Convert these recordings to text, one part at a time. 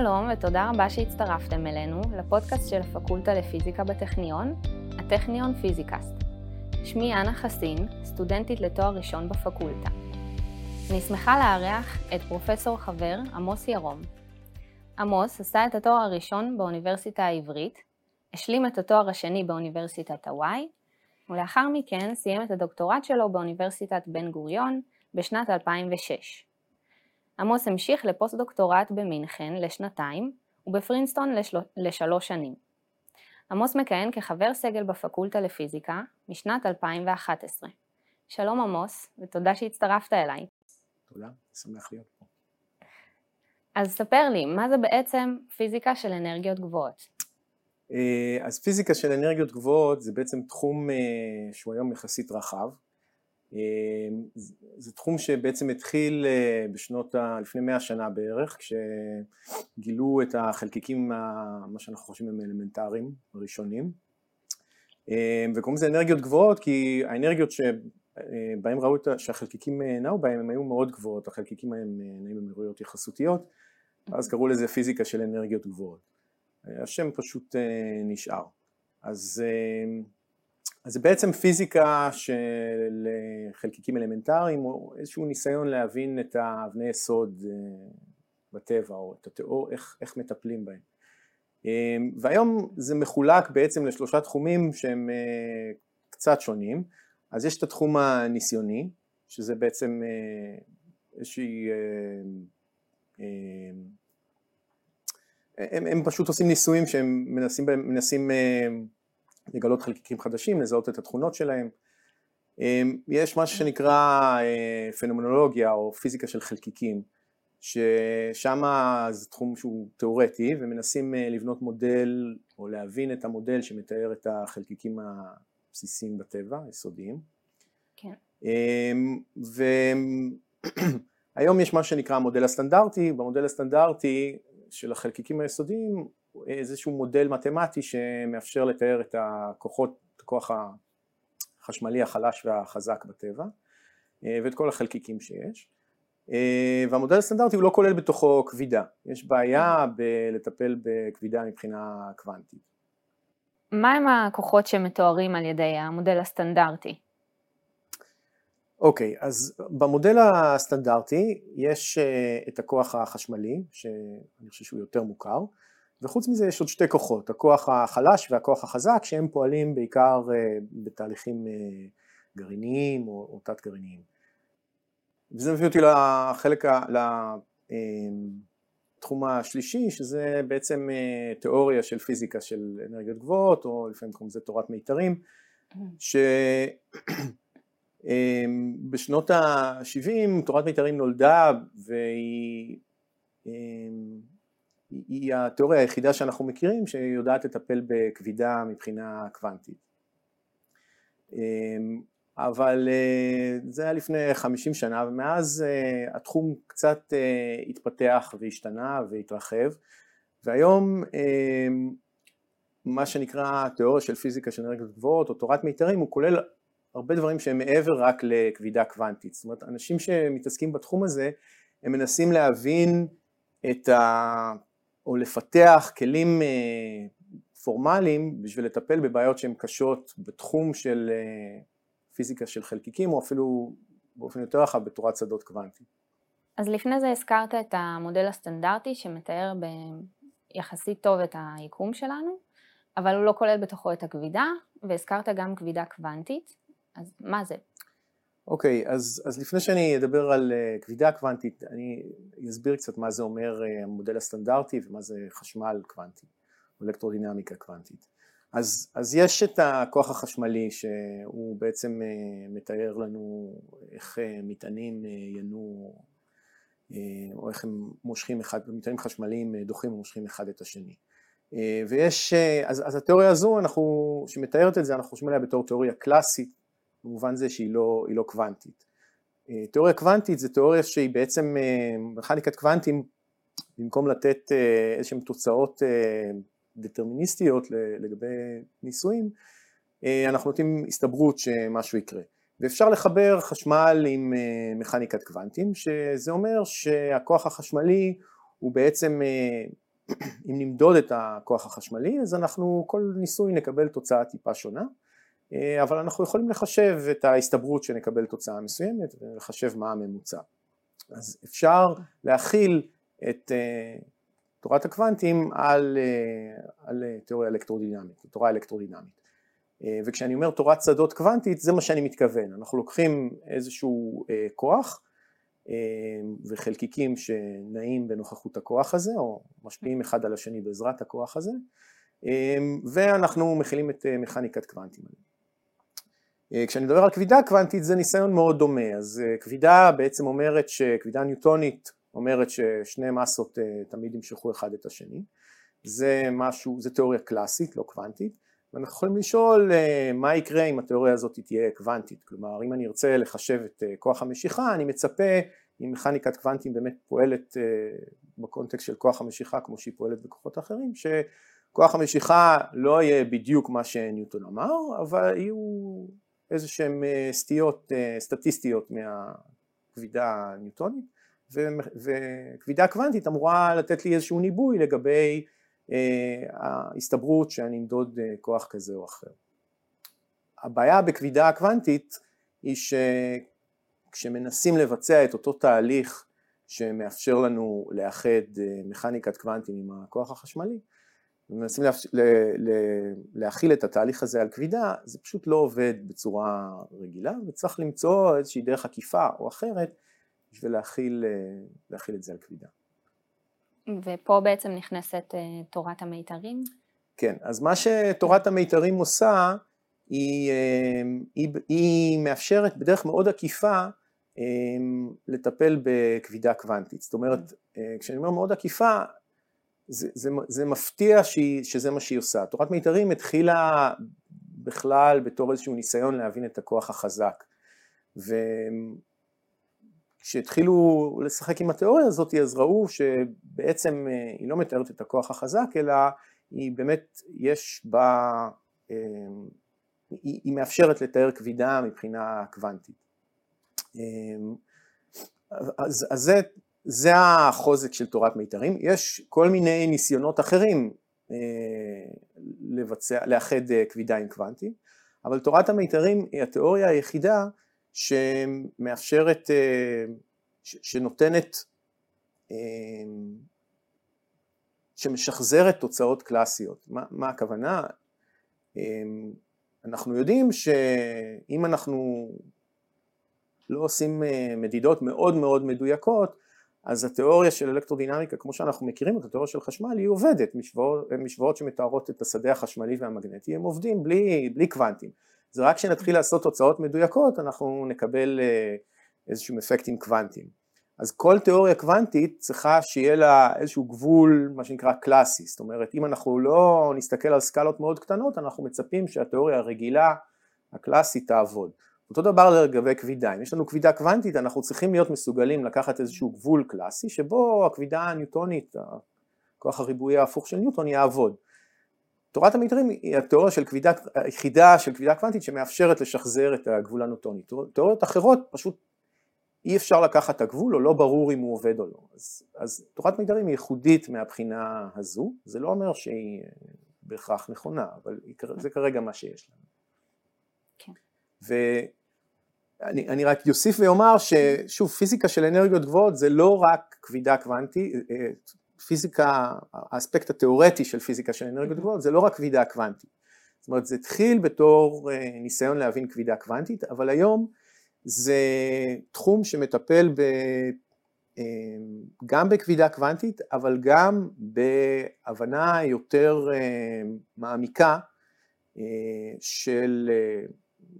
שלום ותודה רבה שהצטרפתם אלינו לפודקאסט של הפקולטה לפיזיקה בטכניון, הטכניון פיזיקאסט. שמי אנה חסין, סטודנטית לתואר ראשון בפקולטה. אני שמחה לארח את פרופסור חבר עמוס ירום. עמוס עשה את התואר הראשון באוניברסיטה העברית, השלים את התואר השני באוניברסיטת הוואי, ולאחר מכן סיים את הדוקטורט שלו באוניברסיטת בן גוריון בשנת 2006. עמוס המשיך לפוסט דוקטורט במינכן לשנתיים ובפרינסטון לשל... לשלוש שנים. עמוס מכהן כחבר סגל בפקולטה לפיזיקה משנת 2011. שלום עמוס, ותודה שהצטרפת אליי. תודה, שמח להיות פה. אז ספר לי, מה זה בעצם פיזיקה של אנרגיות גבוהות? אה, אז פיזיקה של אנרגיות גבוהות זה בעצם תחום אה, שהוא היום יחסית רחב. אה, זה תחום שבעצם התחיל בשנות, ה... לפני מאה שנה בערך, כשגילו את החלקיקים, מה שאנחנו חושבים הם אלמנטריים הראשונים. וקוראים לזה אנרגיות גבוהות כי האנרגיות שבהם ראו שהחלקיקים נעו בהם הם היו מאוד גבוהות, החלקיקים הם נעים במהירויות יחסותיות, אז קראו לזה פיזיקה של אנרגיות גבוהות. השם פשוט אה, נשאר. אז, אה, אז זה בעצם פיזיקה של חלקיקים אלמנטריים, או איזשהו ניסיון להבין את האבני יסוד אה, בטבע, או את התיאור, איך, איך מטפלים בהם. והיום זה מחולק בעצם לשלושה תחומים שהם קצת שונים. אז יש את התחום הניסיוני, שזה בעצם איזושהי הם, הם פשוט עושים ניסויים שהם מנסים, מנסים אה, לגלות חלקיקים חדשים, לזהות את התכונות שלהם. אה, יש משהו שנקרא אה, פנומנולוגיה או פיזיקה של חלקיקים, ששם זה תחום שהוא תיאורטי ומנסים לבנות מודל או להבין את המודל שמתאר את החלקיקים הבסיסיים בטבע, היסודיים. כן. והיום יש מה שנקרא המודל הסטנדרטי, במודל הסטנדרטי של החלקיקים היסודיים איזשהו מודל מתמטי שמאפשר לתאר את הכוחות, את הכוח החשמלי החלש והחזק בטבע אה, ואת כל החלקיקים שיש אה, והמודל הסטנדרטי הוא לא כולל בתוכו כבידה, יש בעיה בלטפל בכבידה מבחינה קוונטית. מהם הכוחות שמתוארים על ידי המודל הסטנדרטי? אוקיי, okay, אז במודל הסטנדרטי יש אה, את הכוח החשמלי, שאני חושב שהוא יותר מוכר, וחוץ מזה יש עוד שתי כוחות, הכוח החלש והכוח החזק, שהם פועלים בעיקר אה, בתהליכים אה, גרעיניים או, או תת גרעיניים. וזה מביא אותי לחלק, לתחום השלישי, שזה בעצם תיאוריה של פיזיקה של אנרגיות גבוהות, או לפעמים קוראים לזה תורת מיתרים, ש... אמ, בשנות ה-70 תורת מיתרים נולדה והיא היא התיאוריה היחידה שאנחנו מכירים שיודעת לטפל בכבידה מבחינה קוונטית. אמ, אבל אה, זה היה לפני 50 שנה ומאז אה, התחום קצת אה, התפתח והשתנה והתרחב והיום מה שנקרא תיאוריה של פיזיקה של אנרגיות גבוהות או תורת מיתרים הוא כולל הרבה דברים שהם מעבר רק לכבידה קוונטית, זאת אומרת אנשים שמתעסקים בתחום הזה הם מנסים להבין את ה... או לפתח כלים אה, פורמליים בשביל לטפל בבעיות שהן קשות בתחום של אה, פיזיקה של חלקיקים או אפילו באופן יותר רחב בתורת שדות קוונטיים. אז לפני זה הזכרת את המודל הסטנדרטי שמתאר ביחסית טוב את היקום שלנו, אבל הוא לא כולל בתוכו את הכבידה, והזכרת גם כבידה קוונטית. אז מה זה? אוקיי, okay, אז, אז לפני שאני אדבר על uh, כבידה קוונטית, אני אסביר קצת מה זה אומר uh, המודל הסטנדרטי ומה זה חשמל קוונטי, אלקטרודינמיקה קוונטית. אז, אז יש את הכוח החשמלי שהוא בעצם uh, מתאר לנו איך מטענים uh, או איך הם מושכים אחד, מטענים חשמליים דוחים ומושכים אחד את השני. ויש, אז, אז התיאוריה הזו, אנחנו, שמתארת את זה, אנחנו חושבים עליה בתור תיאוריה קלאסית במובן זה שהיא לא, לא קוונטית. אה, תיאוריה קוונטית זה תיאוריה שהיא בעצם, אה, מכניקת קוונטים, במקום לתת אה, איזשהן תוצאות דטרמיניסטיות לגבי ניסויים, אנחנו נותנים הסתברות שמשהו יקרה. ואפשר לחבר חשמל עם מכניקת קוונטים, שזה אומר שהכוח החשמלי הוא בעצם אם נמדוד את הכוח החשמלי אז אנחנו כל ניסוי נקבל תוצאה טיפה שונה אבל אנחנו יכולים לחשב את ההסתברות שנקבל תוצאה מסוימת ולחשב מה הממוצע. אז אפשר להכיל את תורת הקוונטים על, על תיאוריה אלקטרודינמית, תורה אלקטרודינמית. וכשאני אומר תורת שדות קוונטית זה מה שאני מתכוון, אנחנו לוקחים איזשהו כוח וחלקיקים שנעים בנוכחות הכוח הזה או משפיעים אחד על השני בעזרת הכוח הזה ואנחנו מכילים את מכניקת קוונטים. כשאני מדבר על כבידה קוונטית זה ניסיון מאוד דומה, אז כבידה בעצם אומרת שכבידה ניוטונית אומרת ששני מסות תמיד ימשכו אחד את השני, זה משהו, זה תיאוריה קלאסית לא קוונטית. ואנחנו יכולים לשאול מה יקרה אם התיאוריה הזאת תהיה קוונטית, כלומר אם אני ארצה לחשב את כוח המשיכה אני מצפה אם מכניקת קוונטים באמת פועלת בקונטקסט של כוח המשיכה כמו שהיא פועלת בכוחות אחרים שכוח המשיכה לא יהיה בדיוק מה שניוטון אמר אבל יהיו איזה שהן סטיות סטטיסטיות מהכבידה הניוטונית וכבידה קוונטית אמורה לתת לי איזשהו ניבוי לגבי ההסתברות שאני אמדוד כוח כזה או אחר. הבעיה בכבידה הקוונטית היא שכשמנסים לבצע את אותו תהליך שמאפשר לנו לאחד מכניקת קוונטים עם הכוח החשמלי ומנסים להכיל את התהליך הזה על כבידה זה פשוט לא עובד בצורה רגילה וצריך למצוא איזושהי דרך עקיפה או אחרת בשביל להכיל, להכיל את זה על כבידה. ופה בעצם נכנסת תורת המיתרים? כן, אז מה שתורת המיתרים עושה היא, היא, היא מאפשרת בדרך מאוד עקיפה לטפל בכבידה קוונטית, זאת אומרת כשאני אומר מאוד עקיפה זה, זה, זה מפתיע שהיא, שזה מה שהיא עושה, תורת מיתרים התחילה בכלל בתור איזשהו ניסיון להבין את הכוח החזק וכשהתחילו לשחק עם התיאוריה הזאת אז ראו שבעצם היא לא מתארת את הכוח החזק אלא היא באמת יש בה, היא, היא מאפשרת לתאר כבידה מבחינה קוונטית. אז, אז זה זה החוזק של תורת מיתרים, יש כל מיני ניסיונות אחרים אה, לבצע, לאחד אה, כבידה עם קוונטים, אבל תורת המיתרים היא התיאוריה היחידה שמאפשרת, אה, שנותנת, שמשחזרת תוצאות קלאסיות. מה, מה הכוונה? אנחנו יודעים שאם אנחנו לא עושים מדידות מאוד מאוד מדויקות, אז התיאוריה של אלקטרודינמיקה כמו שאנחנו מכירים את התיאוריה של חשמל היא עובדת, משוואות, משוואות שמתארות את השדה החשמלי והמגנטי. הם עובדים בלי, בלי קוונטים, זה רק כשנתחיל לעשות תוצאות מדויקות אנחנו נקבל אה, איזשהם אפקטים קוונטיים, אז כל תיאוריה קוונטית צריכה שיהיה לה איזשהו גבול מה שנקרא קלאסי, זאת אומרת אם אנחנו לא נסתכל על סקלות מאוד קטנות אנחנו מצפים שהתיאוריה הרגילה הקלאסית תעבוד אותו דבר לגבי כבידה, אם יש לנו כבידה קוונטית אנחנו צריכים להיות מסוגלים לקחת איזשהו גבול קלאסי שבו הכבידה הניוטונית, הכוח הריבועי ההפוך של ניוטון יעבוד. תורת המיתרים היא התיאוריה של כבידה, היחידה של כבידה קוונטית שמאפשרת לשחזר את הגבול הניוטוני. תיאוריות אחרות פשוט אי אפשר לקחת את הגבול או לא ברור אם הוא עובד או לא. אז, אז תורת מיתרים היא ייחודית מהבחינה הזו, זה לא אומר שהיא בהכרח נכונה, אבל זה כרגע מה שיש לנו. כן. אני, אני רק יוסיף ואומר ששוב פיזיקה של אנרגיות גבוהות זה לא רק כבידה קוונטית, אה, פיזיקה, האספקט התיאורטי של פיזיקה של אנרגיות גבוהות זה לא רק כבידה קוונטית, זאת אומרת זה התחיל בתור אה, ניסיון להבין כבידה קוונטית אבל היום זה תחום שמטפל ב, אה, גם בכבידה קוונטית אבל גם בהבנה יותר מעמיקה של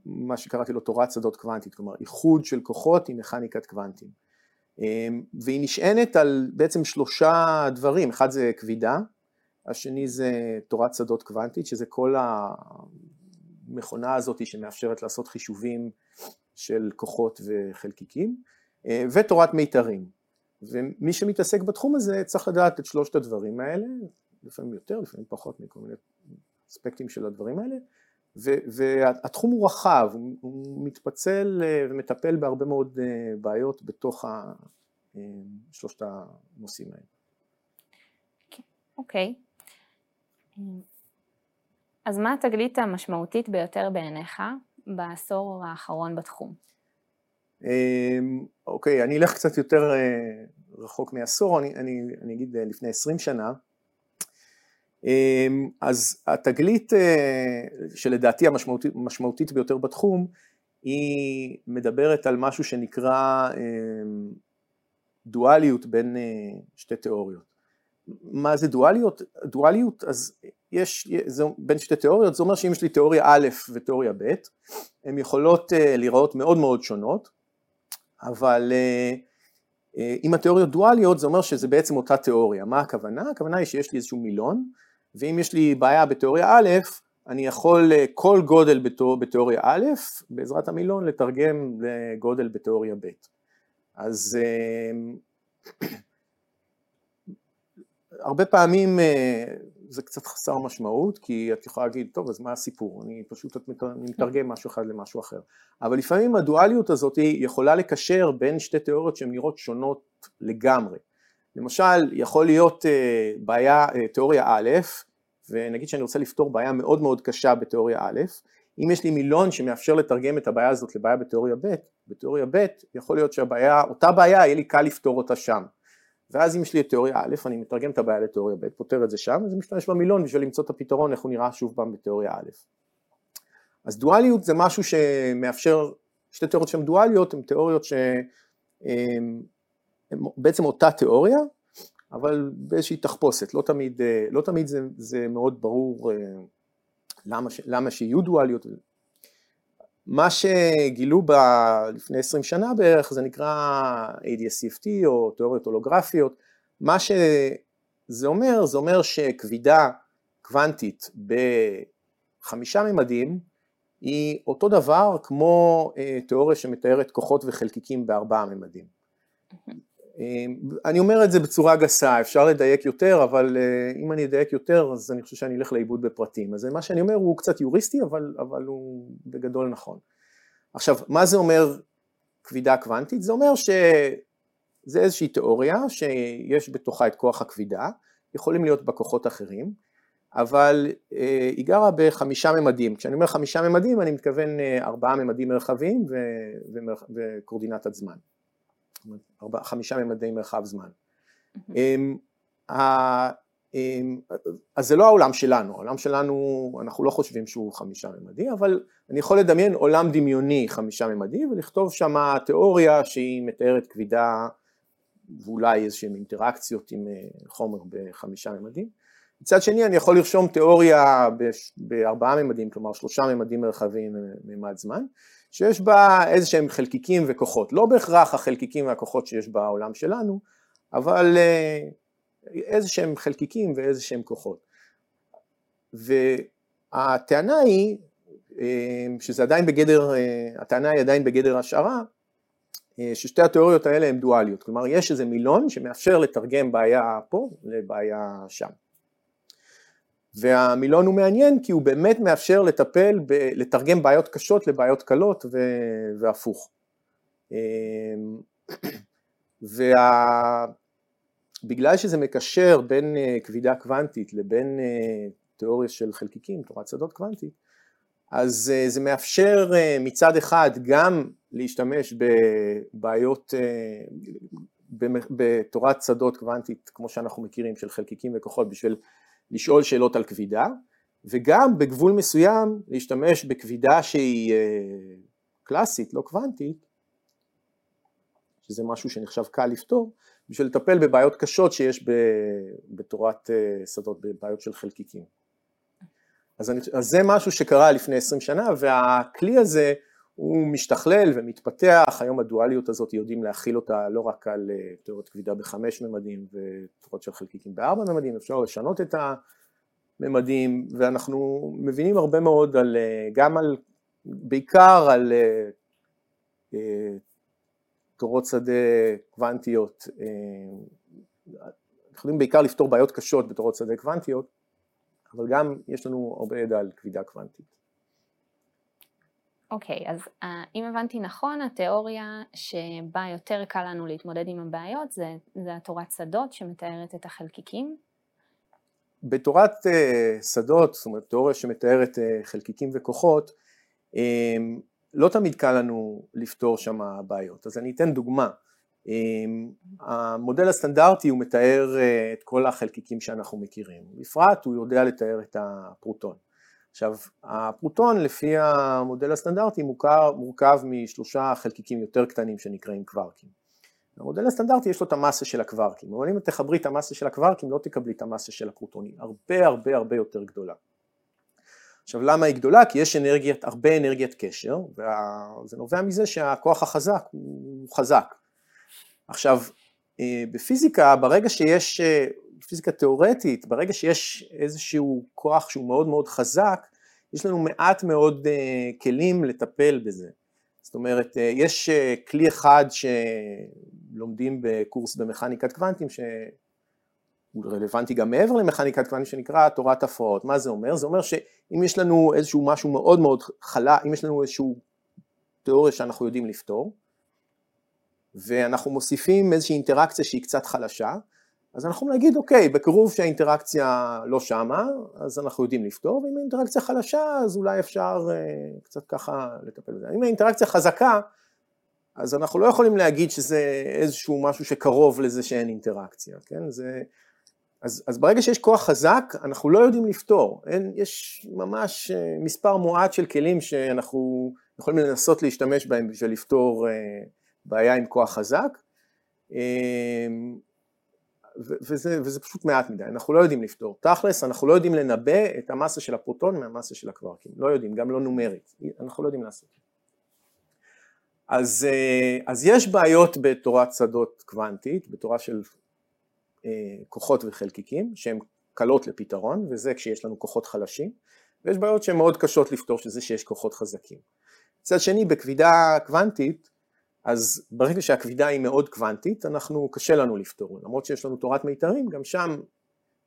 מה שקראתי לו תורת שדות קוונטית, כלומר איחוד של כוחות עם מכניקת קוונטים. אמ, והיא נשענת על בעצם שלושה דברים, אחד זה כבידה, השני זה תורת שדות קוונטית, שזה כל המכונה הזאת שמאפשרת לעשות חישובים של כוחות וחלקיקים, אה, ותורת מיתרים. ומי שמתעסק בתחום הזה צריך לדעת את שלושת הדברים האלה, לפעמים יותר, לפעמים פחות מכל מיני אספקטים של הדברים האלה, והתחום הוא רחב, הוא מתפצל אה, ומטפל בהרבה מאוד אה, בעיות בתוך אה, שלושת הנושאים האלה. כן, אוקיי. אז מה התגלית המשמעותית ביותר בעיניך בעשור האחרון בתחום? אוקיי, אני אלך קצת יותר רחוק מעשור, אני, אני, אני אגיד לפני עשרים שנה. אמ, אז התגלית אה, שלדעתי המשמעותית, ביותר בתחום, היא מדברת על משהו שנקרא אמ, דואליות בין שתי תיאוריות. מה זה דואליות? דואליות, אז יש, זה, בין שתי תיאוריות, זה אומר שאם יש לי תיאוריה א' ותיאוריה ב', הן יכולות להיראות מאוד מאוד שונות, אבל אה, אה, אם התיאוריות דואליות זה אומר שזה בעצם אותה תיאוריה. מה הכוונה? הכוונה היא שיש לי איזשהו מילון, ואם יש לי בעיה בתיאוריה א', אני יכול אה, כל גודל בתיאוריה א', בעזרת המילון לתרגם לגודל בתיאוריה ב'. אז הרבה פעמים זה קצת חסר משמעות, כי את יכולה להגיד, טוב, אז מה הסיפור? אני פשוט אני מתרגם משהו אחד למשהו אחר. אבל לפעמים הדואליות הזאת יכולה לקשר בין שתי תיאוריות שהן נראות שונות לגמרי. למשל, יכול להיות אה, בעיה, אה, תיאוריה א', ונגיד שאני רוצה לפתור בעיה מאוד מאוד קשה בתיאוריה א', אם יש לי מילון שמאפשר לתרגם את הבעיה הזאת לבעיה בתיאוריה ב', בתיאוריה ב' יכול להיות שהבעיה, אותה בעיה יהיה לי קל לפתור אותה שם. ואז אם יש לי את תיאוריה א', אני מתרגם את הבעיה לתיאוריה ב', פותר את זה שם, אז אני משתמש במילון בשביל למצוא את הפתרון, איך הוא נראה שוב פעם בתיאוריה א'. אז דואליות זה משהו שמאפשר, שתי תיאוריות שהן דואליות, הן תיאוריות שהן בעצם אותה תיאוריה, אבל באיזושהי תחפושת, לא תמיד, לא תמיד זה, זה מאוד ברור אה, למה, למה שיהיו דואליות, מה שגילו ב... לפני 20 שנה בערך זה נקרא ADS-CFT או תיאוריות הולוגרפיות, מה שזה אומר, זה אומר שכבידה קוונטית בחמישה ממדים היא אותו דבר כמו אה, תיאוריה שמתארת כוחות וחלקיקים בארבעה ממדים. אה, אני אומר את זה בצורה גסה, אפשר לדייק יותר, אבל אה, אם אני אדייק יותר אז אני חושב שאני אלך לאיבוד בפרטים. אז מה שאני אומר הוא קצת יוריסטי, אבל, אבל הוא בגדול נכון. עכשיו, מה זה אומר כבידה קוונטית? זה אומר שזה איזושהי תיאוריה שיש בתוכה את כוח הכבידה, יכולים להיות בה כוחות אחרים, אבל אה, היא גרה בחמישה ממדים. כשאני אומר חמישה ממדים אני מתכוון ארבעה ממדים מרחביים וקורדינטת זמן. ארבע, חמישה ממדי מרחב זמן. Mm-hmm. אז זה לא העולם שלנו, העולם שלנו, אנחנו לא חושבים שהוא חמישה ממדי, אבל אני יכול לדמיין עולם דמיוני חמישה ממדי ולכתוב שם תיאוריה שהיא מתארת כבידה ואולי איזשהן אינטראקציות עם אה, חומר בחמישה ממדים. מצד שני אני יכול לרשום תיאוריה בארבעה ממדים, כלומר שלושה ממדים מרחביים ממד זמן, שיש בה איזה שהם חלקיקים וכוחות, לא בהכרח החלקיקים והכוחות שיש בעולם שלנו, אבל אה, איזה שהם חלקיקים ואיזה שהם כוחות. והטענה היא, אה, שזה עדיין בגדר, אה, הטענה היא עדיין בגדר השערה, ששתי התיאוריות האלה הן דואליות, כלומר יש איזה מילון שמאפשר לתרגם בעיה פה לבעיה שם. והמילון הוא מעניין כי הוא באמת מאפשר לטפל, ב, לתרגם בעיות קשות לבעיות קלות ו, והפוך. ובגלל שזה מקשר בין אה, כבידה קוונטית לבין אה, תיאוריה של חלקיקים, תורת שדות קוונטית, אז אה, זה מאפשר מצד אחד גם להשתמש בבעיות, בתורת שדות קוונטית כמו שאנחנו מכירים של חלקיקים וכוחות בשביל לשאול שאלות על כבידה, וגם בגבול מסוים להשתמש בכבידה שהיא אה, קלאסית, לא קוונטית, שזה משהו שנחשב קל לפתור, בשביל לטפל בבעיות קשות שיש בתורת אה, שדות, בבעיות של חלקיקים. אז, אני, אז זה משהו שקרה לפני 20 שנה, והכלי הזה הוא משתכלל ומתפתח, היום הדואליות הזאת יודעים להכיל אותה לא רק על אה, תיאוריות כבידה בחמש ממדים ותיאוריות של חלקיקים בארבע ממדים, אפשר לשנות את הממדים ואנחנו מבינים הרבה מאוד על, אה, גם על, בעיקר על אה, תורות שדה קוונטיות, יכולים בעיקר לפתור בעיות קשות בתורות שדה קוונטיות, אבל גם יש לנו הרבה ידע על כבידה קוונטית. אוקיי, okay, אז uh, אם הבנתי נכון, התיאוריה שבה יותר קל לנו להתמודד עם הבעיות זה, זה התורת שדות שמתארת את החלקיקים? בתורת שדות, זאת אומרת תיאוריה שמתארת חלקיקים וכוחות, לא תמיד קל לנו לפתור שם בעיות. אז אני אתן דוגמה. המודל הסטנדרטי הוא מתאר את כל החלקיקים שאנחנו מכירים, בפרט הוא יודע לתאר את הפרוטון. עכשיו, הפרוטון לפי המודל הסטנדרטי מורכב, מורכב משלושה חלקיקים יותר קטנים שנקראים קווארקים. המודל הסטנדרטי יש לו את המסה של הקווארקים, אבל אם תחברי את המסה של הקווארקים לא תקבלי את המסה של הפרוטונים, הרבה הרבה הרבה יותר גדולה. עכשיו למה היא גדולה? כי יש אנרגיית, הרבה אנרגיית קשר, וזה נובע מזה שהכוח החזק הוא חזק. עכשיו, אה, בפיזיקה, ברגע שיש אה, פיזיקה תיאורטית, ברגע שיש איזשהו כוח שהוא מאוד מאוד חזק, יש לנו מעט מאוד uh, כלים לטפל בזה. זאת אומרת, uh, יש uh, כלי אחד שלומדים בקורס במכניקת קוונטים, שהוא רלוונטי גם מעבר למכניקת קוונטים, שנקרא תורת הפרעות. מה זה אומר? זה אומר שאם יש לנו איזשהו משהו מאוד מאוד חלה, אם יש לנו איזשהו תיאוריה שאנחנו יודעים לפתור, ואנחנו מוסיפים איזושהי אינטראקציה שהיא קצת חלשה, אז אנחנו נגיד אוקיי, בקירוב שהאינטראקציה לא שמה, אז אנחנו יודעים לפתור, ואם האינטראקציה חלשה, אז אולי אפשר אה, קצת ככה לטפל בזה. אם האינטראקציה חזקה, אז אנחנו לא יכולים להגיד שזה איזשהו משהו שקרוב לזה שאין אינטראקציה, כן? זה... אז, אז ברגע שיש כוח חזק, אנחנו לא יודעים לפתור. אין, יש ממש אה, מספר מועט של כלים שאנחנו יכולים לנסות להשתמש בהם בשביל לפתור אה, בעיה עם כוח חזק. וזה, וזה פשוט מעט מדי, אנחנו לא יודעים לפתור. תכלס, אנחנו לא יודעים לנבא את המסה של הפרוטון מהמסה של הקווארקים, לא יודעים, גם לא נומרית, אנחנו לא יודעים לעשות. אז, אה, אז יש בעיות בתורת שדות קוונטית, בתורה של אה, כוחות וחלקיקים, שהן קלות לפתרון, וזה כשיש לנו כוחות חלשים, ויש בעיות שהן מאוד קשות לפתור, שזה שיש כוחות חזקים. מצד שני, בכבידה קוונטית, אז ברגע שהכבידה היא מאוד קוונטית, אנחנו, קשה לנו לפתור, למרות שיש לנו תורת מיתרים, גם שם,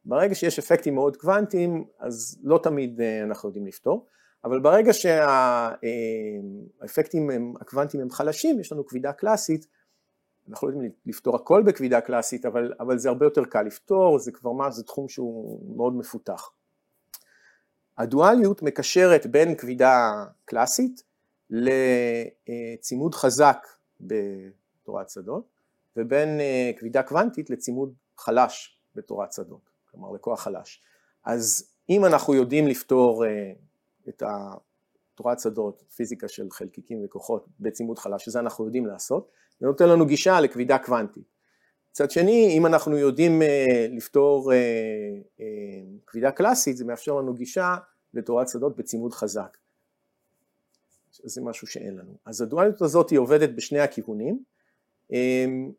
ברגע שיש אפקטים מאוד קוונטיים, אז לא תמיד אה, אנחנו יודעים לפתור, אבל ברגע שהאפקטים הם, הקוונטיים הם חלשים, יש לנו כבידה קלאסית, אנחנו לא יודעים לפתור הכל בכבידה קלאסית, אבל, אבל זה הרבה יותר קל לפתור, זה כבר מה, זה תחום שהוא מאוד מפותח. הדואליות מקשרת בין כבידה קלאסית לצימוד חזק בתורת שדות, ובין אה, כבידה קוונטית לצימוד חלש בתורת שדות, כלומר לכוח חלש. אז אם אנחנו יודעים לפתור אה, את תורת שדות, פיזיקה של חלקיקים וכוחות בצימוד חלש, שזה אנחנו יודעים לעשות, זה נותן לנו גישה לכבידה קוונטית. מצד שני, אם אנחנו יודעים אה, לפתור כבידה קלאסית, זה מאפשר לנו גישה לתורת שדות בצימוד חזק. זה משהו שאין לנו. אז הדואליות הזאת היא עובדת בשני הכיוונים. אמ,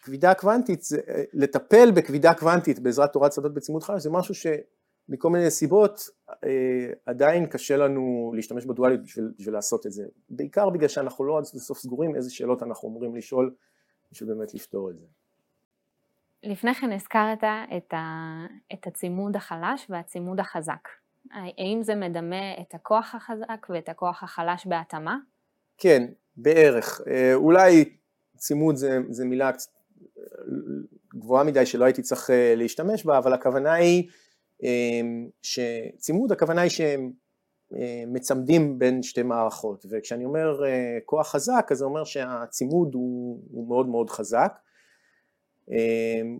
כבידה קוונטית, זה, לטפל בכבידה קוונטית בעזרת תורת שדות בצימוד חלש זה משהו שמכל מיני סיבות אה, עדיין קשה לנו להשתמש בדואליות בשביל, בשביל לעשות את זה. בעיקר בגלל שאנחנו לא עד סוף סגורים איזה שאלות אנחנו אמורים לשאול בשביל באמת לפתור את זה. לפני כן הזכרת את, ה, את הצימוד החלש והצימוד החזק. האם זה מדמה את הכוח החזק ואת הכוח החלש בהתאמה? כן, בערך. אה, אולי צימוד זה, זה מילה גבוהה מדי שלא הייתי צריך אה, להשתמש בה, אבל הכוונה היא אה, שצימוד, הכוונה היא שהם מצמדים בין שתי מערכות, וכשאני אומר כוח חזק, אז זה אומר שהצימוד הוא, הוא מאוד מאוד חזק,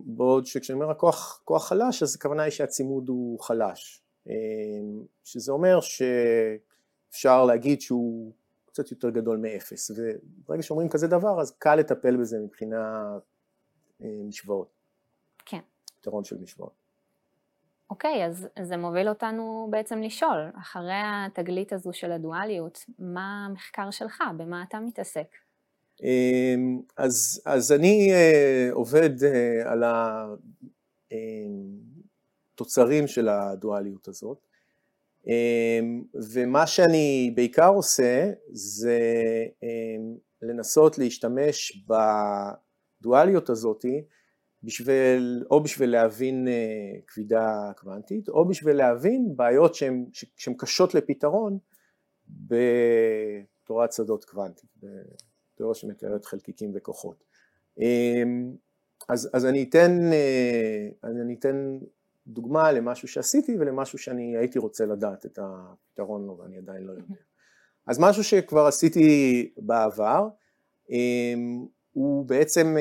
בעוד שכשאני אומר הכוח כוח חלש, אז הכוונה היא שהצימוד הוא חלש. אמ, שזה אומר שאפשר להגיד שהוא קצת יותר גדול מאפס, וברגע שאומרים כזה דבר אז קל לטפל בזה מבחינה אה, משוואות. כן. פתרון של משוואות. אוקיי, אז זה מוביל אותנו בעצם לשאול, אחרי התגלית הזו של הדואליות, מה המחקר שלך, במה אתה מתעסק? אמ, אז, אז אני אה, עובד אה, על ה... התוצרים של הדואליות הזאת. אמ, ומה שאני בעיקר עושה זה אמ, לנסות להשתמש בדואליות הזאת בשביל, או בשביל להבין אה, כבידה קוונטית, או בשביל להבין בעיות שהן, קשות לפתרון בתורת שדות קוונטית, בתיאוריה שמתארת חלקיקים וכוחות. אמ, אז, אז אני אתן, אה, אני אתן דוגמה למשהו שעשיתי ולמשהו שאני הייתי רוצה לדעת את הפתרון לו ואני עדיין לא יודע. אז משהו שכבר עשיתי בעבר, הוא בעצם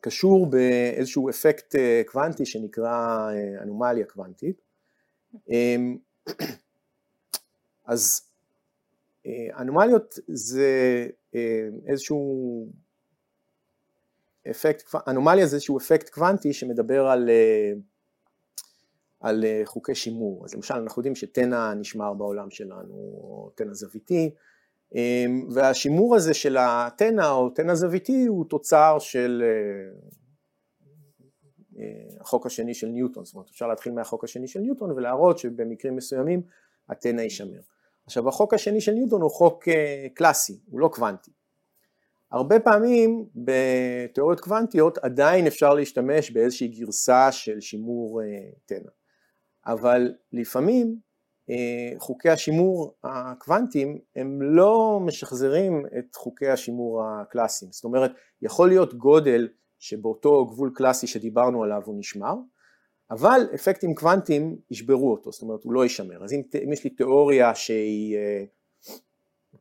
קשור באיזשהו אפקט קוונטי שנקרא אנומליה קוונטית. אז אנומליות זה איזשהו אפקט, אנומליה זה איזשהו אפקט קוונטי שמדבר על, על חוקי שימור, אז למשל אנחנו יודעים שתנע נשמר בעולם שלנו, או תנע זוויתי, והשימור הזה של התנע או תנע זוויתי הוא תוצר של החוק השני של ניוטון, זאת אומרת אפשר להתחיל מהחוק השני של ניוטון ולהראות שבמקרים מסוימים התנע יישמר. עכשיו החוק השני של ניוטון הוא חוק קלאסי, הוא לא קוונטי. הרבה פעמים בתיאוריות קוונטיות עדיין אפשר להשתמש באיזושהי גרסה של שימור תנע, אבל לפעמים חוקי השימור הקוונטיים הם לא משחזרים את חוקי השימור הקלאסיים, זאת אומרת יכול להיות גודל שבאותו גבול קלאסי שדיברנו עליו הוא נשמר, אבל אפקטים קוונטיים ישברו אותו, זאת אומרת הוא לא יישמר, אז אם, אם יש לי תיאוריה שהיא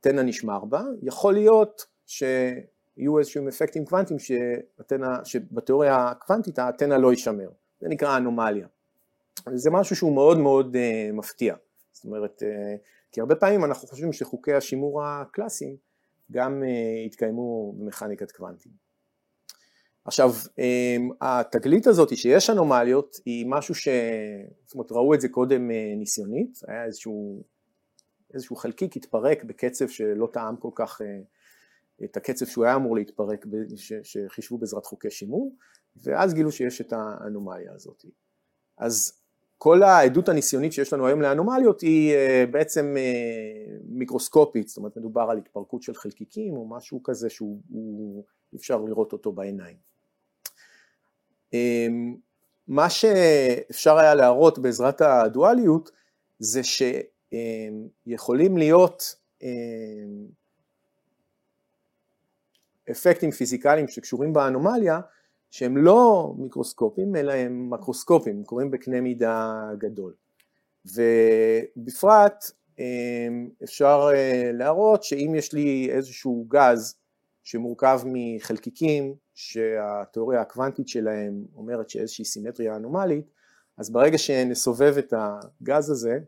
תנע נשמר בה, יכול להיות שיהיו איזשהם אפקטים קוונטיים שבתיאוריה הקוונטית התנע לא יישמר, זה נקרא אנומליה. זה משהו שהוא מאוד מאוד uh, מפתיע, זאת אומרת, uh, כי הרבה פעמים אנחנו חושבים שחוקי השימור הקלאסיים גם uh, התקיימו במכניקת קוונטים. עכשיו, התגלית הזאת שיש אנומליות היא משהו ש... זאת אומרת, ראו את זה קודם ניסיונית, היה איזשהו, איזשהו חלקיק התפרק בקצב שלא טעם כל כך את הקצב שהוא היה אמור להתפרק, שחישבו בעזרת חוקי שימור, ואז גילו שיש את האנומליה הזאת. אז כל העדות הניסיונית שיש לנו היום לאנומליות היא בעצם מיקרוסקופית, זאת אומרת מדובר על התפרקות של חלקיקים או משהו כזה שהוא אפשר לראות אותו בעיניים. מה שאפשר היה להראות בעזרת הדואליות זה שיכולים להיות אפקטים פיזיקליים שקשורים באנומליה שהם לא מיקרוסקופים אלא הם מקרוסקופים, הם קורים בקנה מידה גדול. ובפרט אפשר להראות שאם יש לי איזשהו גז שמורכב מחלקיקים שהתיאוריה הקוונטית שלהם אומרת שאיזושהי סימטריה אנומלית, אז ברגע שנסובב את הגז הזה,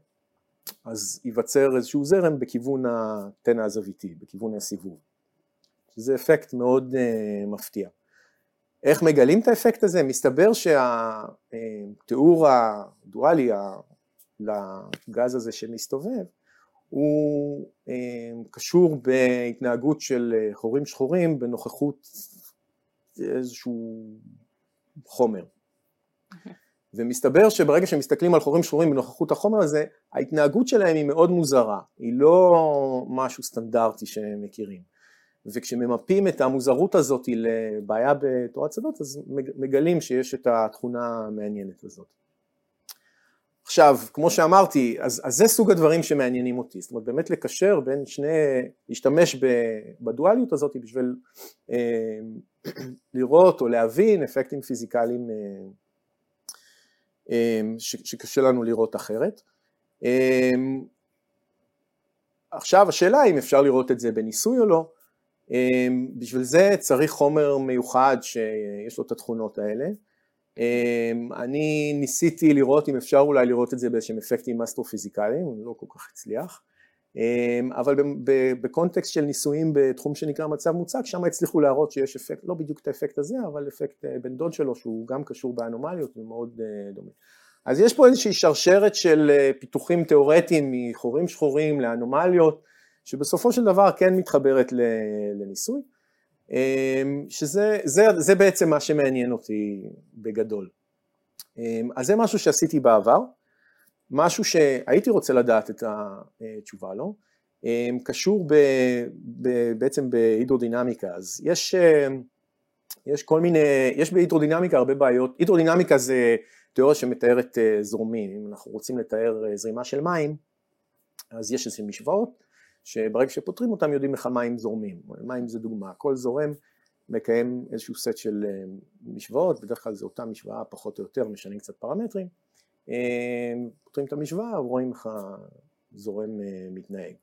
אז ייווצר איזשהו זרם בכיוון התנע הזוויתי, בכיוון הסיבוב. שזה אפקט מאוד uh, מפתיע. איך מגלים את האפקט הזה? מסתבר שהתיאור הדואלי לגז הזה שמסתובב, הוא uh, קשור בהתנהגות של חורים שחורים בנוכחות איזשהו חומר. ומסתבר שברגע שמסתכלים על חורים שחורים בנוכחות החומר הזה, ההתנהגות שלהם היא מאוד מוזרה, היא לא משהו סטנדרטי שהם מכירים. וכשממפים את המוזרות הזאת לבעיה בתורת שדות, אז מגלים שיש את התכונה המעניינת הזאת. עכשיו, כמו שאמרתי, אז, אז זה סוג הדברים שמעניינים אותי, זאת אומרת באמת לקשר בין שני, להשתמש בדואליות הזאת בשביל אה, לראות או להבין אפקטים פיזיקליים אה, אה, שקשה לנו לראות אחרת. אה, עכשיו השאלה אם אפשר לראות את זה בניסוי או לא, בשביל זה צריך חומר מיוחד שיש לו את התכונות האלה. אמ, אני ניסיתי לראות אם אפשר אולי לראות את זה באיזשהם אפקטים אסטרופיזיקליים, לא כל כך הצליח, אמ, אבל בקונטקסט של ניסויים בתחום שנקרא מצב מוצק, שם הצליחו להראות שיש אפקט, לא בדיוק את האפקט הזה, אבל אפקט אה, בן דוד שלו שהוא גם קשור באנומליות ומאוד אה, דומה. אז יש פה איזושהי שרשרת של אה, פיתוחים תיאורטיים מחורים שחורים לאנומליות, שבסופו של דבר כן מתחברת לניסוי. אמ, שזה זה, זה בעצם מה שמעניין אותי בגדול. אמ, אז זה משהו שעשיתי בעבר, משהו שהייתי רוצה לדעת את התשובה לו, אמ, קשור ב, ב, בעצם בהידרודינמיקה, אז יש, יש כל מיני, יש בהידרודינמיקה הרבה בעיות, הידרודינמיקה זה תיאוריה שמתארת אה, זורמים, אם אנחנו רוצים לתאר אה, זרימה של מים, אז יש איזה משוואות, שברגע שפותרים אותם יודעים לך מים זורמים, מים זה דוגמה, כל זורם מקיים איזשהו סט של משוואות, בדרך כלל זו אותה משוואה פחות או יותר, משנים קצת פרמטרים, פותרים את המשוואה, רואים איך הזורם מתנהג.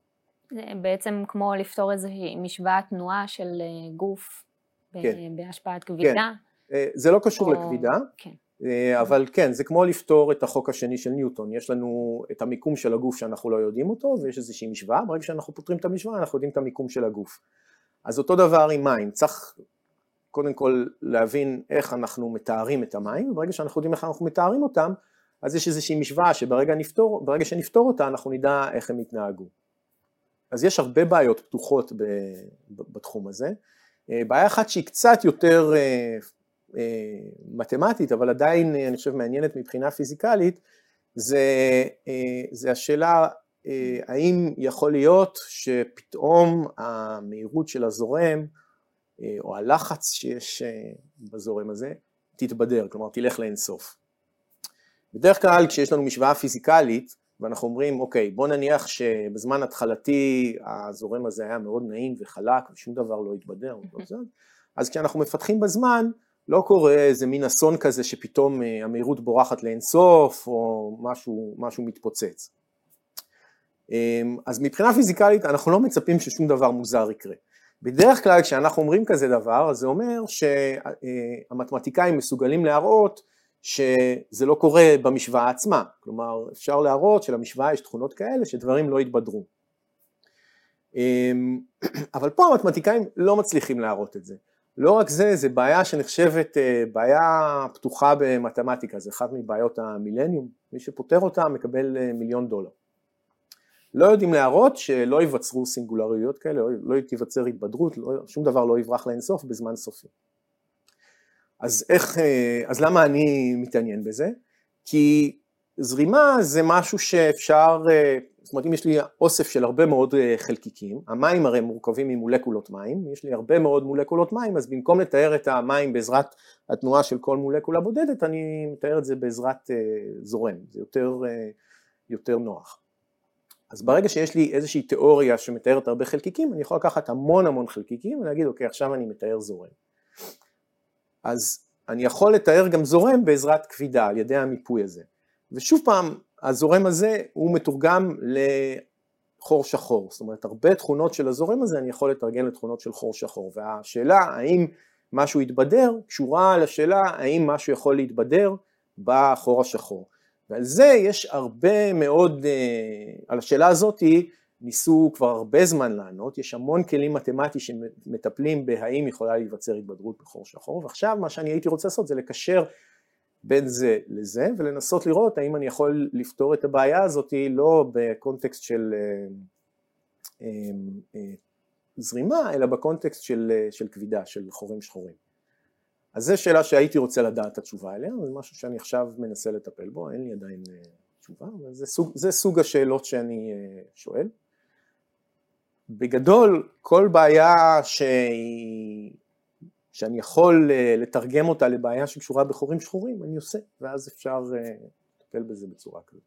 זה בעצם כמו לפתור איזושהי משוואת תנועה של גוף כן. בהשפעת כבידה. כן. זה לא קשור או... לכבידה, כן. אה, אבל כן, זה כמו לפתור את החוק השני של ניוטון, יש לנו את המיקום של הגוף שאנחנו לא יודעים אותו ויש איזושהי משוואה, ברגע שאנחנו פותרים את המשוואה אנחנו יודעים את המיקום של הגוף. אז אותו דבר עם מים, צריך קודם כל להבין איך אנחנו מתארים את המים, וברגע שאנחנו יודעים איך אנחנו מתארים אותם, אז יש איזושהי משוואה שברגע נפתור, שנפתור אותה אנחנו נדע איך הם יתנהגו. אז יש הרבה בעיות פתוחות בתחום הזה. אה, בעיה אחת שהיא קצת יותר אה, מתמטית, אבל עדיין אני חושב מעניינת מבחינה פיזיקלית, זה, אה, זה השאלה אה, האם יכול להיות שפתאום המהירות של הזורם או הלחץ שיש בזורם הזה תתבדר, כלומר תלך לאינסוף. בדרך כלל כשיש לנו משוואה פיזיקלית ואנחנו אומרים אוקיי בוא נניח שבזמן התחלתי הזורם הזה היה מאוד נעים וחלק ושום דבר לא התבדר, אז כשאנחנו מפתחים בזמן לא קורה איזה מין אסון כזה שפתאום אה, המהירות בורחת לאינסוף או משהו, משהו מתפוצץ. אמ, אז מבחינה פיזיקלית אנחנו לא מצפים ששום דבר מוזר יקרה. בדרך כלל כשאנחנו אומרים כזה דבר, אז זה אומר שהמתמטיקאים מסוגלים להראות שזה לא קורה במשוואה עצמה, כלומר אפשר להראות שלמשוואה יש תכונות כאלה שדברים לא יתבדרו. אמ, אבל פה המתמטיקאים לא מצליחים להראות את זה. לא רק זה, זה בעיה שנחשבת אה, בעיה פתוחה במתמטיקה, זה אחת מבעיות המילניום, מי שפותר אותה מקבל אה, מיליון דולר. לא יודעים להראות שלא ייווצרו סינגולריות כאלה, לא, לא תיווצר התבדרות, לא, שום דבר לא יברח לאינסוף בזמן סופי. אז איך, אה, אז למה אני מתעניין בזה? כי זרימה זה משהו שאפשר זאת אומרת אם יש לי אוסף של הרבה מאוד אה, חלקיקים, המים הרי מורכבים ממולקולות מים, יש לי הרבה מאוד מולקולות מים, אז במקום לתאר את המים בעזרת התנועה של כל מולקולה בודדת, אני מתאר את זה בעזרת אה, זורם, זה יותר, אה, יותר נוח. אז ברגע שיש לי איזושהי תיאוריה שמתארת הרבה חלקיקים, אני יכול לקחת המון המון חלקיקים ולהגיד אוקיי עכשיו אני מתאר זורם. אז אני יכול לתאר גם זורם בעזרת כבידה על ידי המיפוי הזה. ושוב פעם, הזורם הזה הוא מתורגם לחור שחור, זאת אומרת הרבה תכונות של הזורם הזה אני יכול לתרגם לתכונות של חור שחור, והשאלה האם משהו יתבדר קשורה לשאלה האם משהו יכול להתבדר בחור השחור. ועל זה יש הרבה מאוד, אה, על השאלה הזאת ניסו כבר הרבה זמן לענות, יש המון כלים מתמטיים שמטפלים בהאם יכולה להיווצר התבדרות בחור שחור, ועכשיו מה שאני הייתי רוצה לעשות זה לקשר בין זה לזה ולנסות לראות האם אני יכול לפתור את הבעיה הזאת לא בקונטקסט של אה, אה, אה, זרימה אלא בקונטקסט של, של כבידה, של חורים שחורים. אז זו שאלה שהייתי רוצה לדעת את התשובה אליה, זה משהו שאני עכשיו מנסה לטפל בו, אין לי עדיין תשובה, אבל זה סוג, זה סוג השאלות שאני שואל. בגדול כל בעיה שהיא שאני יכול אה, לתרגם אותה לבעיה שקשורה בחורים שחורים, אני עושה, ואז אפשר אה, לטפל בזה בצורה כזאת.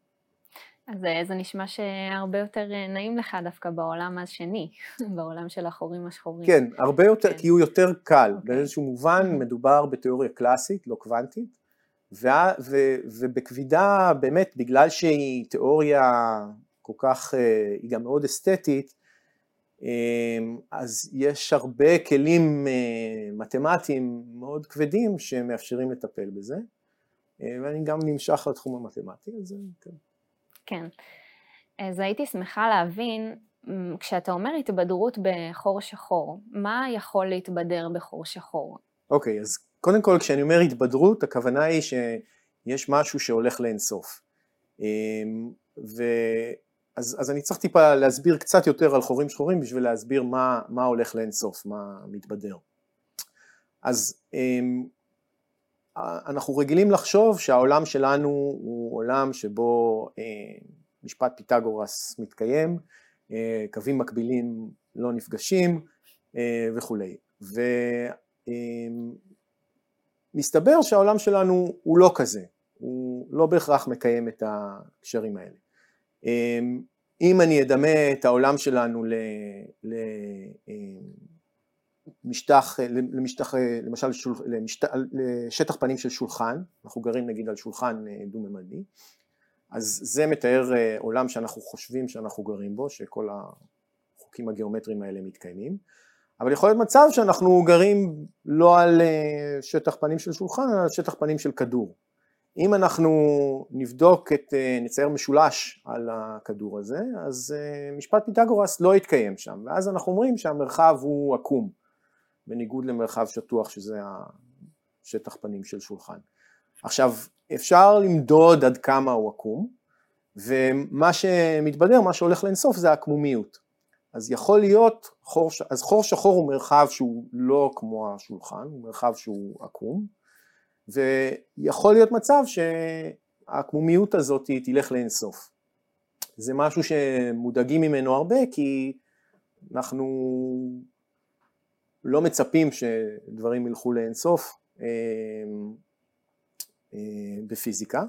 אז אה, זה נשמע שהרבה יותר נעים לך דווקא בעולם השני, בעולם של החורים השחורים. כן, הרבה יותר, כן. כי הוא יותר קל, okay. אוקיי. באיזשהו מובן מדובר בתיאוריה קלאסית, לא קוונטית, ו- ו- ובכבידה באמת בגלל שהיא תיאוריה כל כך, היא גם מאוד אסתטית, אז יש הרבה כלים אה, מתמטיים מאוד כבדים שמאפשרים לטפל בזה, אה, ואני גם נמשך לתחום המתמטי, אז כן. כן, אז הייתי שמחה להבין, כשאתה אומר התבדרות בחור שחור, מה יכול להתבדר בחור שחור? אוקיי, אז קודם כל כשאני אומר התבדרות, הכוונה היא שיש משהו שהולך לאינסוף. אמ, ו... אז, אז אני צריך טיפה להסביר קצת יותר על חורים שחורים בשביל להסביר מה, מה הולך לאינסוף, מה מתבדר. אז אמ, אנחנו רגילים לחשוב שהעולם שלנו הוא עולם שבו אה, משפט פיתגורס מתקיים, אה, קווים מקבילים לא נפגשים אה, וכולי. ומסתבר שהעולם שלנו הוא לא כזה, הוא לא בהכרח מקיים את הקשרים האלה. אמ, אם אני אדמה את העולם שלנו למשטח, למשטח, למשל שול, למשט, לשטח פנים של שולחן, אנחנו גרים נגיד על שולחן דו-ממדי, אז זה מתאר עולם שאנחנו חושבים שאנחנו גרים בו, שכל החוקים הגיאומטריים האלה מתקיימים, אבל יכול להיות מצב שאנחנו גרים לא על שטח פנים של שולחן, אלא על שטח פנים של כדור. אם אנחנו נבדוק את, נצייר משולש על הכדור הזה, אז משפט פיתגורס לא יתקיים שם, ואז אנחנו אומרים שהמרחב הוא עקום, בניגוד למרחב שטוח שזה השטח פנים של שולחן. עכשיו, אפשר למדוד עד כמה הוא עקום, ומה שמתבדר, מה שהולך לאינסוף זה העקמומיות. אז יכול להיות, חור, אז חור שחור הוא מרחב שהוא לא כמו השולחן, הוא מרחב שהוא עקום, ויכול להיות מצב שהעקמומיות הזאת תלך לאינסוף. זה משהו שמודאגים ממנו הרבה כי אנחנו לא מצפים שדברים ילכו לאינסוף אה, אה, בפיזיקה,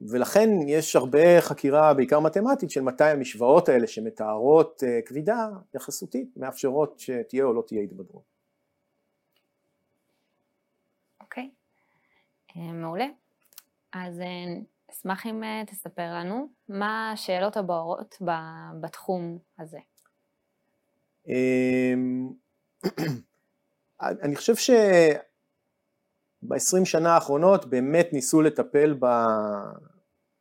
ולכן יש הרבה חקירה, בעיקר מתמטית, של מתי המשוואות האלה שמתארות אה, כבידה יחסותית מאפשרות שתהיה או לא תהיה התבדרות. אוקיי, מעולה. אז אשמח אם תספר לנו מה השאלות הבוערות בתחום הזה. אמ, אני חושב שב-20 שנה האחרונות באמת ניסו לטפל ב...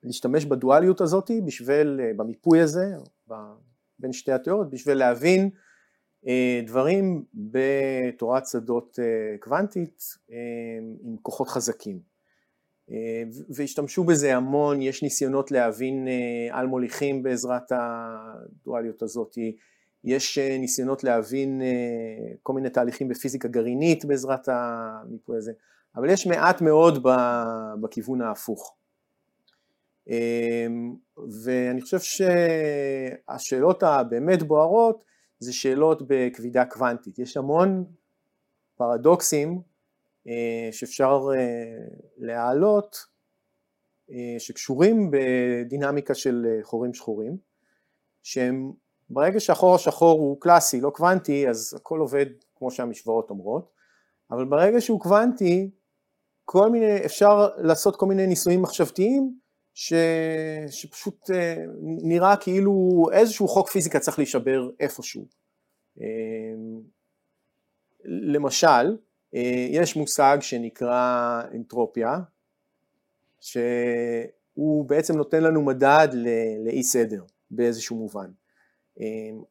להשתמש בדואליות הזאת בשביל, אה, במיפוי הזה, בין שתי התיאוריות, בשביל להבין אה, דברים בתורת שדות אה, קוונטית עם כוחות חזקים. והשתמשו בזה המון, יש ניסיונות להבין על מוליכים בעזרת הדואליות הזאת, יש אה, ניסיונות להבין אה, כל מיני תהליכים בפיזיקה גרעינית בעזרת המיפוי הזה, אבל יש מעט מאוד בכיוון ההפוך. ואני חושב שהשאלות הבאמת בוערות זה שאלות בכבידה קוונטית. יש המון פרדוקסים אה, שאפשר להעלות שקשורים בדינמיקה של חורים שחורים, שהם ברגע שהחור השחור הוא קלאסי, לא קוונטי, אז הכל עובד כמו שהמשוואות אומרות, אבל ברגע שהוא קוונטי, כל מיני, אפשר לעשות כל מיני ניסויים מחשבתיים ש, שפשוט אה, נראה כאילו איזשהו חוק פיזיקה צריך להישבר איפשהו. אה, למשל, אה, יש מושג שנקרא אנטרופיה, שהוא בעצם נותן לנו מדד לאי סדר באיזשהו מובן.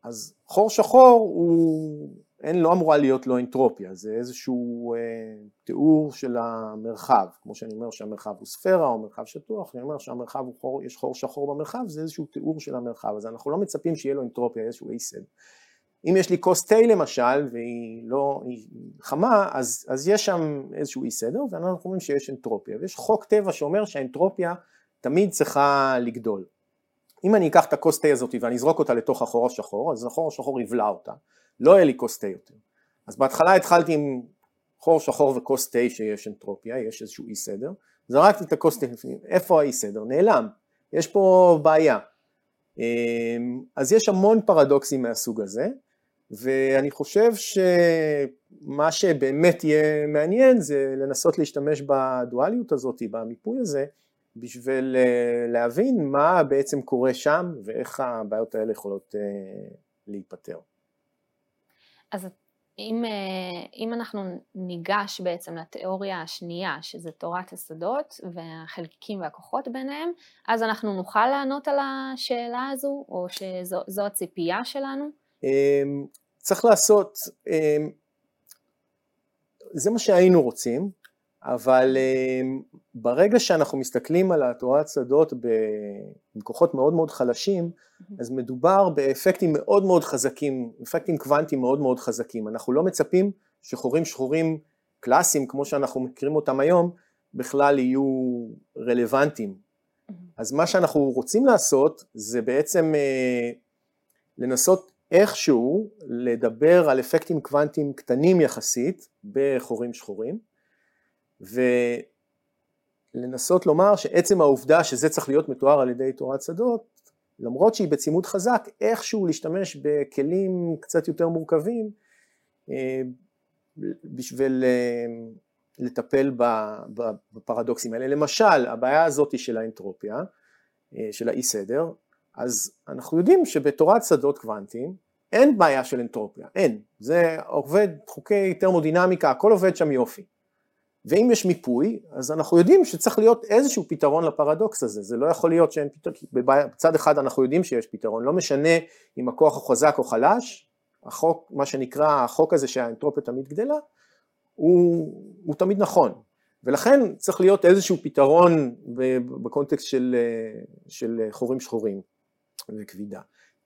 אז חור שחור הוא, אין, לא אמורה להיות לו אנטרופיה, זה איזשהו אה, תיאור של המרחב, כמו שאני אומר שהמרחב הוא ספירה או מרחב שטוח, אני אומר שהמרחב הוא חור, יש חור שחור במרחב, זה איזשהו תיאור של המרחב, אז אנחנו לא מצפים שיהיה לו אנטרופיה, איזשהו אי סד. אם יש לי כוס תה למשל והיא לא, חמה, אז, אז יש שם איזשהו אי סדר ואנחנו אומרים שיש אנטרופיה, ויש חוק טבע שאומר שהאנטרופיה תמיד צריכה לגדול. אם אני אקח את הכוס תה הזאת ואני אזרוק אותה לתוך החור השחור, אז החור השחור יבלע אותה, לא יהיה לי כוס תה יותר. אז בהתחלה התחלתי עם חור שחור וכוס תה שיש אנטרופיה, יש איזשהו אי סדר, זרקתי את הכוס תה איפה האי סדר? נעלם, יש פה בעיה. אמ, אז יש המון פרדוקסים מהסוג הזה, ואני חושב שמה שבאמת יהיה מעניין זה לנסות להשתמש בדואליות הזאת, במיפוי הזה, בשביל אה, להבין מה בעצם קורה שם ואיך הבעיות האלה יכולות אה, להיפתר. אז אם, אה, אם אנחנו ניגש בעצם לתיאוריה השנייה, שזה תורת השדות והחלקיקים והכוחות ביניהם, אז אנחנו נוכל לענות על השאלה הזו, או שזו הציפייה שלנו? אמ, צריך לעשות, אמ, זה מה שהיינו רוצים, אבל אמ, ברגע שאנחנו מסתכלים על התורת שדות עם כוחות מאוד מאוד חלשים, אז מדובר באפקטים מאוד מאוד חזקים, אפקטים קוונטיים מאוד מאוד חזקים. אנחנו לא מצפים שחורים שחורים קלאסיים, כמו שאנחנו מכירים אותם היום, בכלל יהיו רלוונטיים. אז מה שאנחנו רוצים לעשות זה בעצם אה, לנסות איכשהו לדבר על אפקטים קוונטיים קטנים יחסית בחורים שחורים, ולנסות לומר שעצם העובדה שזה צריך להיות מתואר על ידי תורת שדות, למרות שהיא בצימוד חזק, איכשהו להשתמש בכלים קצת יותר מורכבים בשביל לטפל בפרדוקסים האלה. למשל, הבעיה הזאת של האנטרופיה, של האי סדר, אז אנחנו יודעים שבתורת שדות קוונטיים אין בעיה של אנטרופיה, אין, זה עובד חוקי תרמודינמיקה, הכל עובד שם יופי. ואם יש מיפוי, אז אנחנו יודעים שצריך להיות איזשהו פתרון לפרדוקס הזה, זה לא יכול להיות שאין פתרון, בצד אחד אנחנו יודעים שיש פתרון, לא משנה אם הכוח הוא חזק או חלש, החוק, מה שנקרא החוק הזה שהאנטרופיה תמיד גדלה, הוא, הוא תמיד נכון, ולכן צריך להיות איזשהו פתרון בקונטקסט של, של חורים שחורים וכבידה.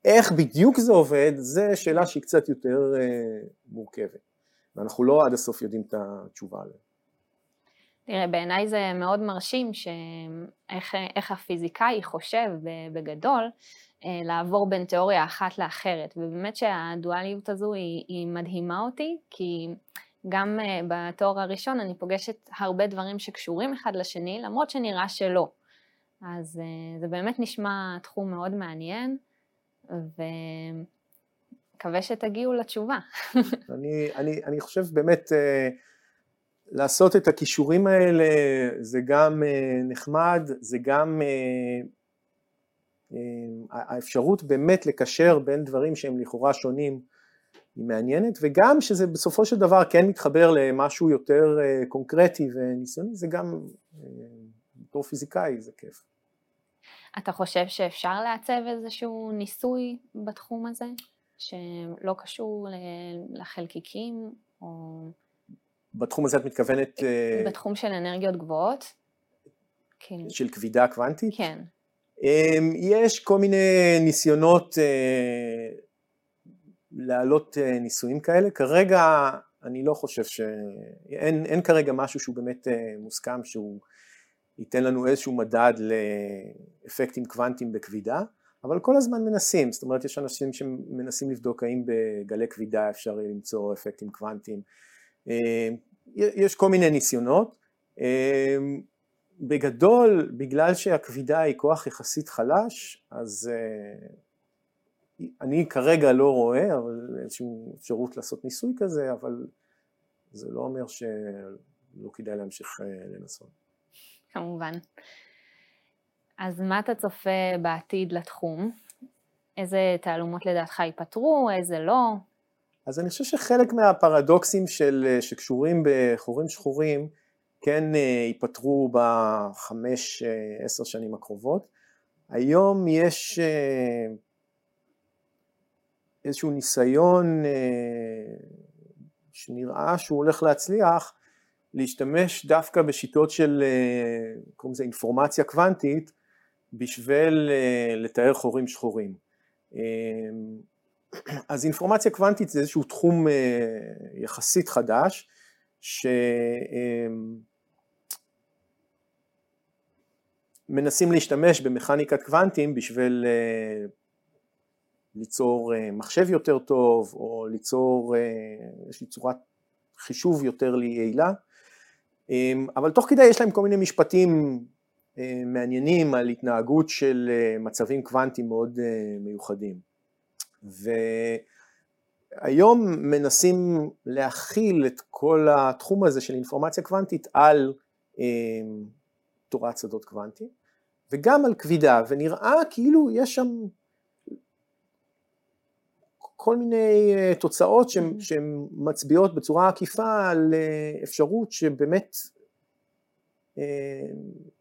איך בדיוק זה עובד, זו שאלה שהיא קצת יותר אה, מורכבת, ואנחנו לא עד הסוף יודעים את התשובה עליה. תראה, בעיניי זה מאוד מרשים שאיך הפיזיקאי חושב בגדול אה, לעבור בין תיאוריה אחת לאחרת, ובאמת שהדואליות הזו היא, היא מדהימה אותי, כי גם אה, בתואר הראשון אני פוגשת הרבה דברים שקשורים אחד לשני, למרות שנראה שלא. אז זה באמת נשמע תחום מאוד מעניין. ומקווה שתגיעו לתשובה. אני, אני, אני חושב באמת אה, לעשות את הכישורים האלה זה גם אה, נחמד, זה גם אה, האפשרות באמת לקשר בין דברים שהם לכאורה שונים היא מעניינת, וגם שזה בסופו של דבר כן מתחבר למשהו יותר קונקרטי וניסיוני, זה גם בתור פיזיקאי זה כיף. אתה חושב שאפשר לעצב איזשהו ניסוי בתחום הזה, שלא קשור לחלקיקים, או... בתחום הזה את מתכוונת... אה, בתחום של אנרגיות גבוהות? כן. של כבידה קוונטית? כן. אמ, יש כל מיני ניסיונות אה, להעלות אה, ניסויים כאלה, כרגע אני לא חושב ש... אין, אין כרגע משהו שהוא באמת מוסכם שהוא ייתן לנו איזשהו מדד לאפקטים קוונטיים בכבידה, אבל כל הזמן מנסים, זאת אומרת יש אנשים שמנסים לבדוק האם בגלי כבידה אפשר למצוא אפקטים קוונטיים, יש כל מיני ניסיונות, אה, בגדול בגלל שהכבידה היא כוח יחסית חלש, אז אה, אני כרגע לא רואה אבל איזושהי אפשרות לעשות ניסוי כזה, אבל זה לא אומר שלא כדאי להמשיך לנסות. כמובן. אז מה אתה צופה בעתיד לתחום? איזה תעלומות לדעתך ייפתרו, איזה לא? אז אני חושב שחלק מהפרדוקסים של, שקשורים בחורים שחורים כן אה, ייפתרו בחמש, אה, עשר שנים הקרובות. היום יש אה, איזשהו ניסיון שנראה שהוא הולך להצליח להשתמש דווקא בשיטות של, אה, קוראים לזה אינפורמציה קוונטית, בשביל אה, לתאר חורים שחורים. אה, אז אינפורמציה קוונטית זה איזשהו תחום יחסית חדש, שמנסים להשתמש במכניקת קוונטים בשביל ליצור מחשב יותר טוב, או ליצור איזושהי צורת חישוב יותר יעילה. אמ, אבל תוך כדי יש להם כל מיני משפטים אה, מעניינים על התנהגות של אה, מצבים קוונטיים מאוד אה, מיוחדים. והיום מנסים להכיל את כל התחום הזה של אינפורמציה קוונטית על תורת שדות קוונטיים וגם על כבידה, ונראה כאילו יש שם כל מיני אה, תוצאות שהן מצביעות בצורה עקיפה על אה, אפשרות שבאמת אה,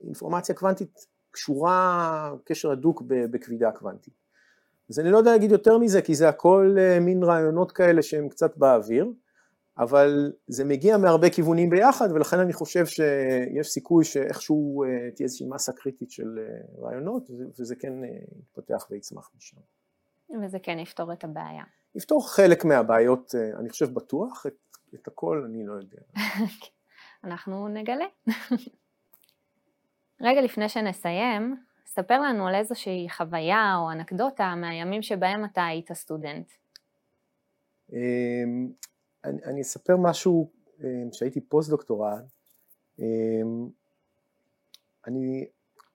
אינפורמציה קוונטית קשורה קשר הדוק בכבידה קוונטית. אז אני לא יודע להגיד יותר מזה כי זה הכל מין רעיונות כאלה שהם קצת באוויר, אבל זה מגיע מהרבה כיוונים ביחד ולכן אני חושב שיש סיכוי שאיכשהו תהיה איזושהי מסה קריטית של רעיונות וזה כן יתפתח ויצמח משם. וזה כן יפתור את הבעיה. יפתור חלק מהבעיות, אה, אני חושב בטוח, את, את הכל אני לא יודע. אנחנו נגלה. רגע לפני שנסיים, ספר לנו על איזושהי חוויה או אנקדוטה מהימים שבהם אתה היית סטודנט. אמ, אני, אני אספר משהו אמ, פוסט-דוקטורט. אמ, אני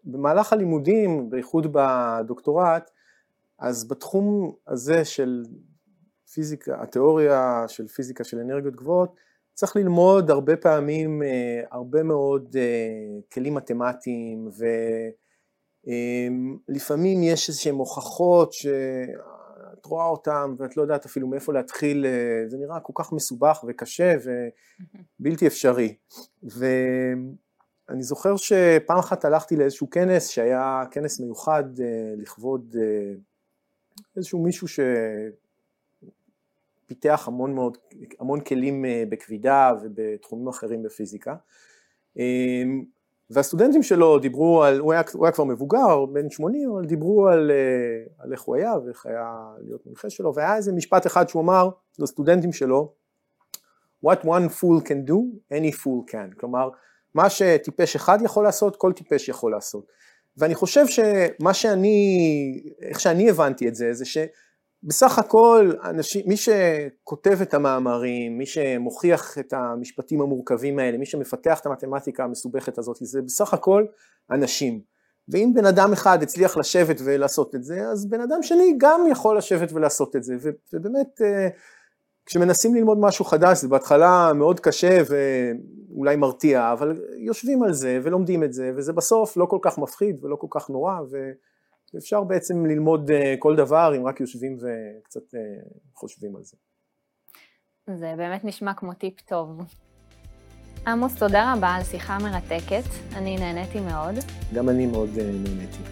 במהלך הלימודים, בייחוד בדוקטורט, אז בתחום הזה של הפיזיקה, התיאוריה של פיזיקה של אנרגיות גבוהות, צריך ללמוד הרבה פעמים הרבה מאוד כלים מתמטיים ולפעמים יש איזשהן הוכחות שאת רואה אותן ואת לא יודעת אפילו מאיפה להתחיל, זה נראה כל כך מסובך וקשה ובלתי אפשרי. ואני זוכר שפעם אחת הלכתי לאיזשהו כנס שהיה כנס מיוחד לכבוד איזשהו מישהו שפיתח המון מאוד, המון כלים אה, בכבידה ובתחומים אחרים בפיזיקה אמ, והסטודנטים שלו דיברו על, הוא היה, הוא היה כבר מבוגר, בן 80, אבל דיברו על, אה, על איך הוא היה ואיך היה להיות מנחה שלו, והיה איזה משפט אחד שהוא אמר לסטודנטים שלו, What one fool can do, any fool can, כלומר, מה שטיפש אחד יכול לעשות, כל טיפש יכול לעשות. ואני חושב שמה שאני, איך שאני הבנתי את זה, זה שבסך הכל אנשים, מי שכותב את המאמרים, מי שמוכיח את המשפטים המורכבים האלה, מי שמפתח את המתמטיקה המסובכת הזאת, זה בסך הכל אנשים. ואם בן אדם אחד הצליח לשבת ולעשות את זה, אז בן אדם שני גם יכול לשבת ולעשות את זה, ובאמת אה, כשמנסים ללמוד משהו חדש זה בהתחלה מאוד קשה ואולי מרתיע, אבל יושבים על זה ולומדים את זה, וזה בסוף לא כל כך מפחיד ולא כל כך נורא, ואפשר בעצם ללמוד אה, כל דבר אם רק יושבים וקצת אה, חושבים על זה. זה באמת נשמע כמו טיפ טוב. עמוס, תודה רבה על שיחה מרתקת, אני נהניתי מאוד. גם אני מאוד אה, נהניתי.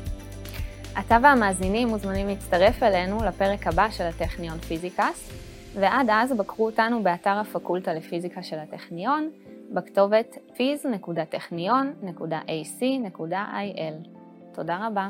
אתה והמאזינים מוזמנים להצטרף אלינו לפרק הבא של הטכניון פיזיקאסט. ועד אז בקרו אותנו באתר הפקולטה לפיזיקה של הטכניון, בכתובת פיז.טכניון.ac.il. תודה רבה.